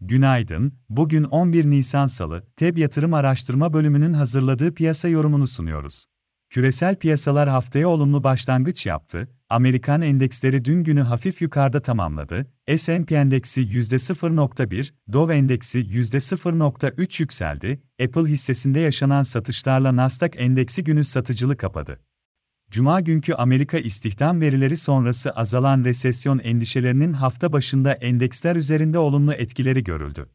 Günaydın, bugün 11 Nisan Salı, TEB Yatırım Araştırma Bölümünün hazırladığı piyasa yorumunu sunuyoruz. Küresel piyasalar haftaya olumlu başlangıç yaptı, Amerikan endeksleri dün günü hafif yukarıda tamamladı, S&P endeksi %0.1, Dow endeksi %0.3 yükseldi, Apple hissesinde yaşanan satışlarla Nasdaq endeksi günü satıcılı kapadı. Cuma günkü Amerika istihdam verileri sonrası azalan resesyon endişelerinin hafta başında endeksler üzerinde olumlu etkileri görüldü.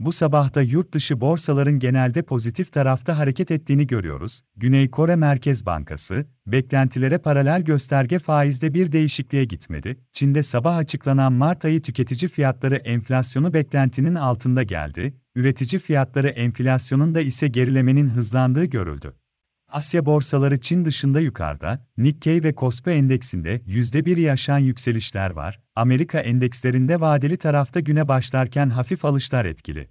Bu sabah da yurt dışı borsaların genelde pozitif tarafta hareket ettiğini görüyoruz. Güney Kore Merkez Bankası, beklentilere paralel gösterge faizde bir değişikliğe gitmedi. Çin'de sabah açıklanan Mart ayı tüketici fiyatları enflasyonu beklentinin altında geldi. Üretici fiyatları enflasyonunda ise gerilemenin hızlandığı görüldü. Asya borsaları Çin dışında yukarıda, Nikkei ve Kospi endeksinde %1'i aşan yükselişler var, Amerika endekslerinde vadeli tarafta güne başlarken hafif alışlar etkili.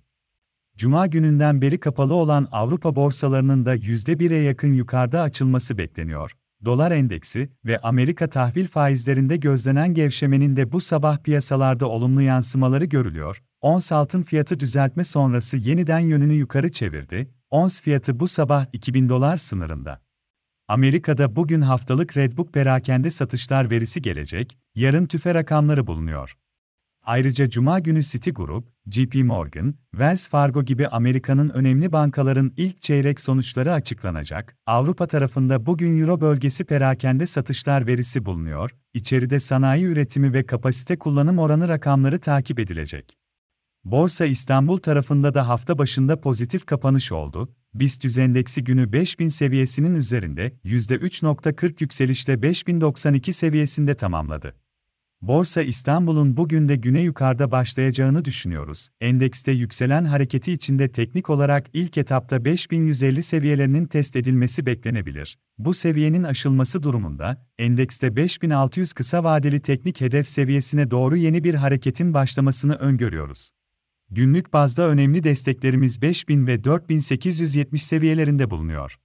Cuma gününden beri kapalı olan Avrupa borsalarının da %1'e yakın yukarıda açılması bekleniyor. Dolar endeksi ve Amerika tahvil faizlerinde gözlenen gevşemenin de bu sabah piyasalarda olumlu yansımaları görülüyor. Ons altın fiyatı düzeltme sonrası yeniden yönünü yukarı çevirdi, Ons fiyatı bu sabah 2000 dolar sınırında. Amerika'da bugün haftalık Redbook perakende satışlar verisi gelecek, yarın tüfe rakamları bulunuyor. Ayrıca Cuma günü Citigroup, JP Morgan, Wells Fargo gibi Amerika'nın önemli bankaların ilk çeyrek sonuçları açıklanacak. Avrupa tarafında bugün Euro bölgesi perakende satışlar verisi bulunuyor. İçeride sanayi üretimi ve kapasite kullanım oranı rakamları takip edilecek. Borsa İstanbul tarafında da hafta başında pozitif kapanış oldu. BIST endeksi günü 5000 seviyesinin üzerinde %3.40 yükselişle 5092 seviyesinde tamamladı. Borsa İstanbul'un bugün de güne yukarıda başlayacağını düşünüyoruz. Endekste yükselen hareketi içinde teknik olarak ilk etapta 5150 seviyelerinin test edilmesi beklenebilir. Bu seviyenin aşılması durumunda, endekste 5600 kısa vadeli teknik hedef seviyesine doğru yeni bir hareketin başlamasını öngörüyoruz. Günlük bazda önemli desteklerimiz 5000 ve 4870 seviyelerinde bulunuyor.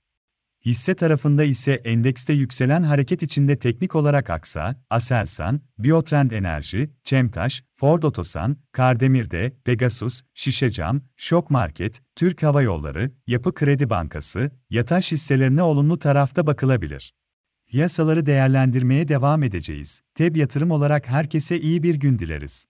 Hisse tarafında ise endekste yükselen hareket içinde teknik olarak Aksa, Aselsan, Biotrend Enerji, Çemtaş, Ford Otosan, Kardemir'de, Pegasus, Şişecam, Şok Market, Türk Hava Yolları, Yapı Kredi Bankası, Yataş hisselerine olumlu tarafta bakılabilir. Piyasaları değerlendirmeye devam edeceğiz. TEB yatırım olarak herkese iyi bir gün dileriz.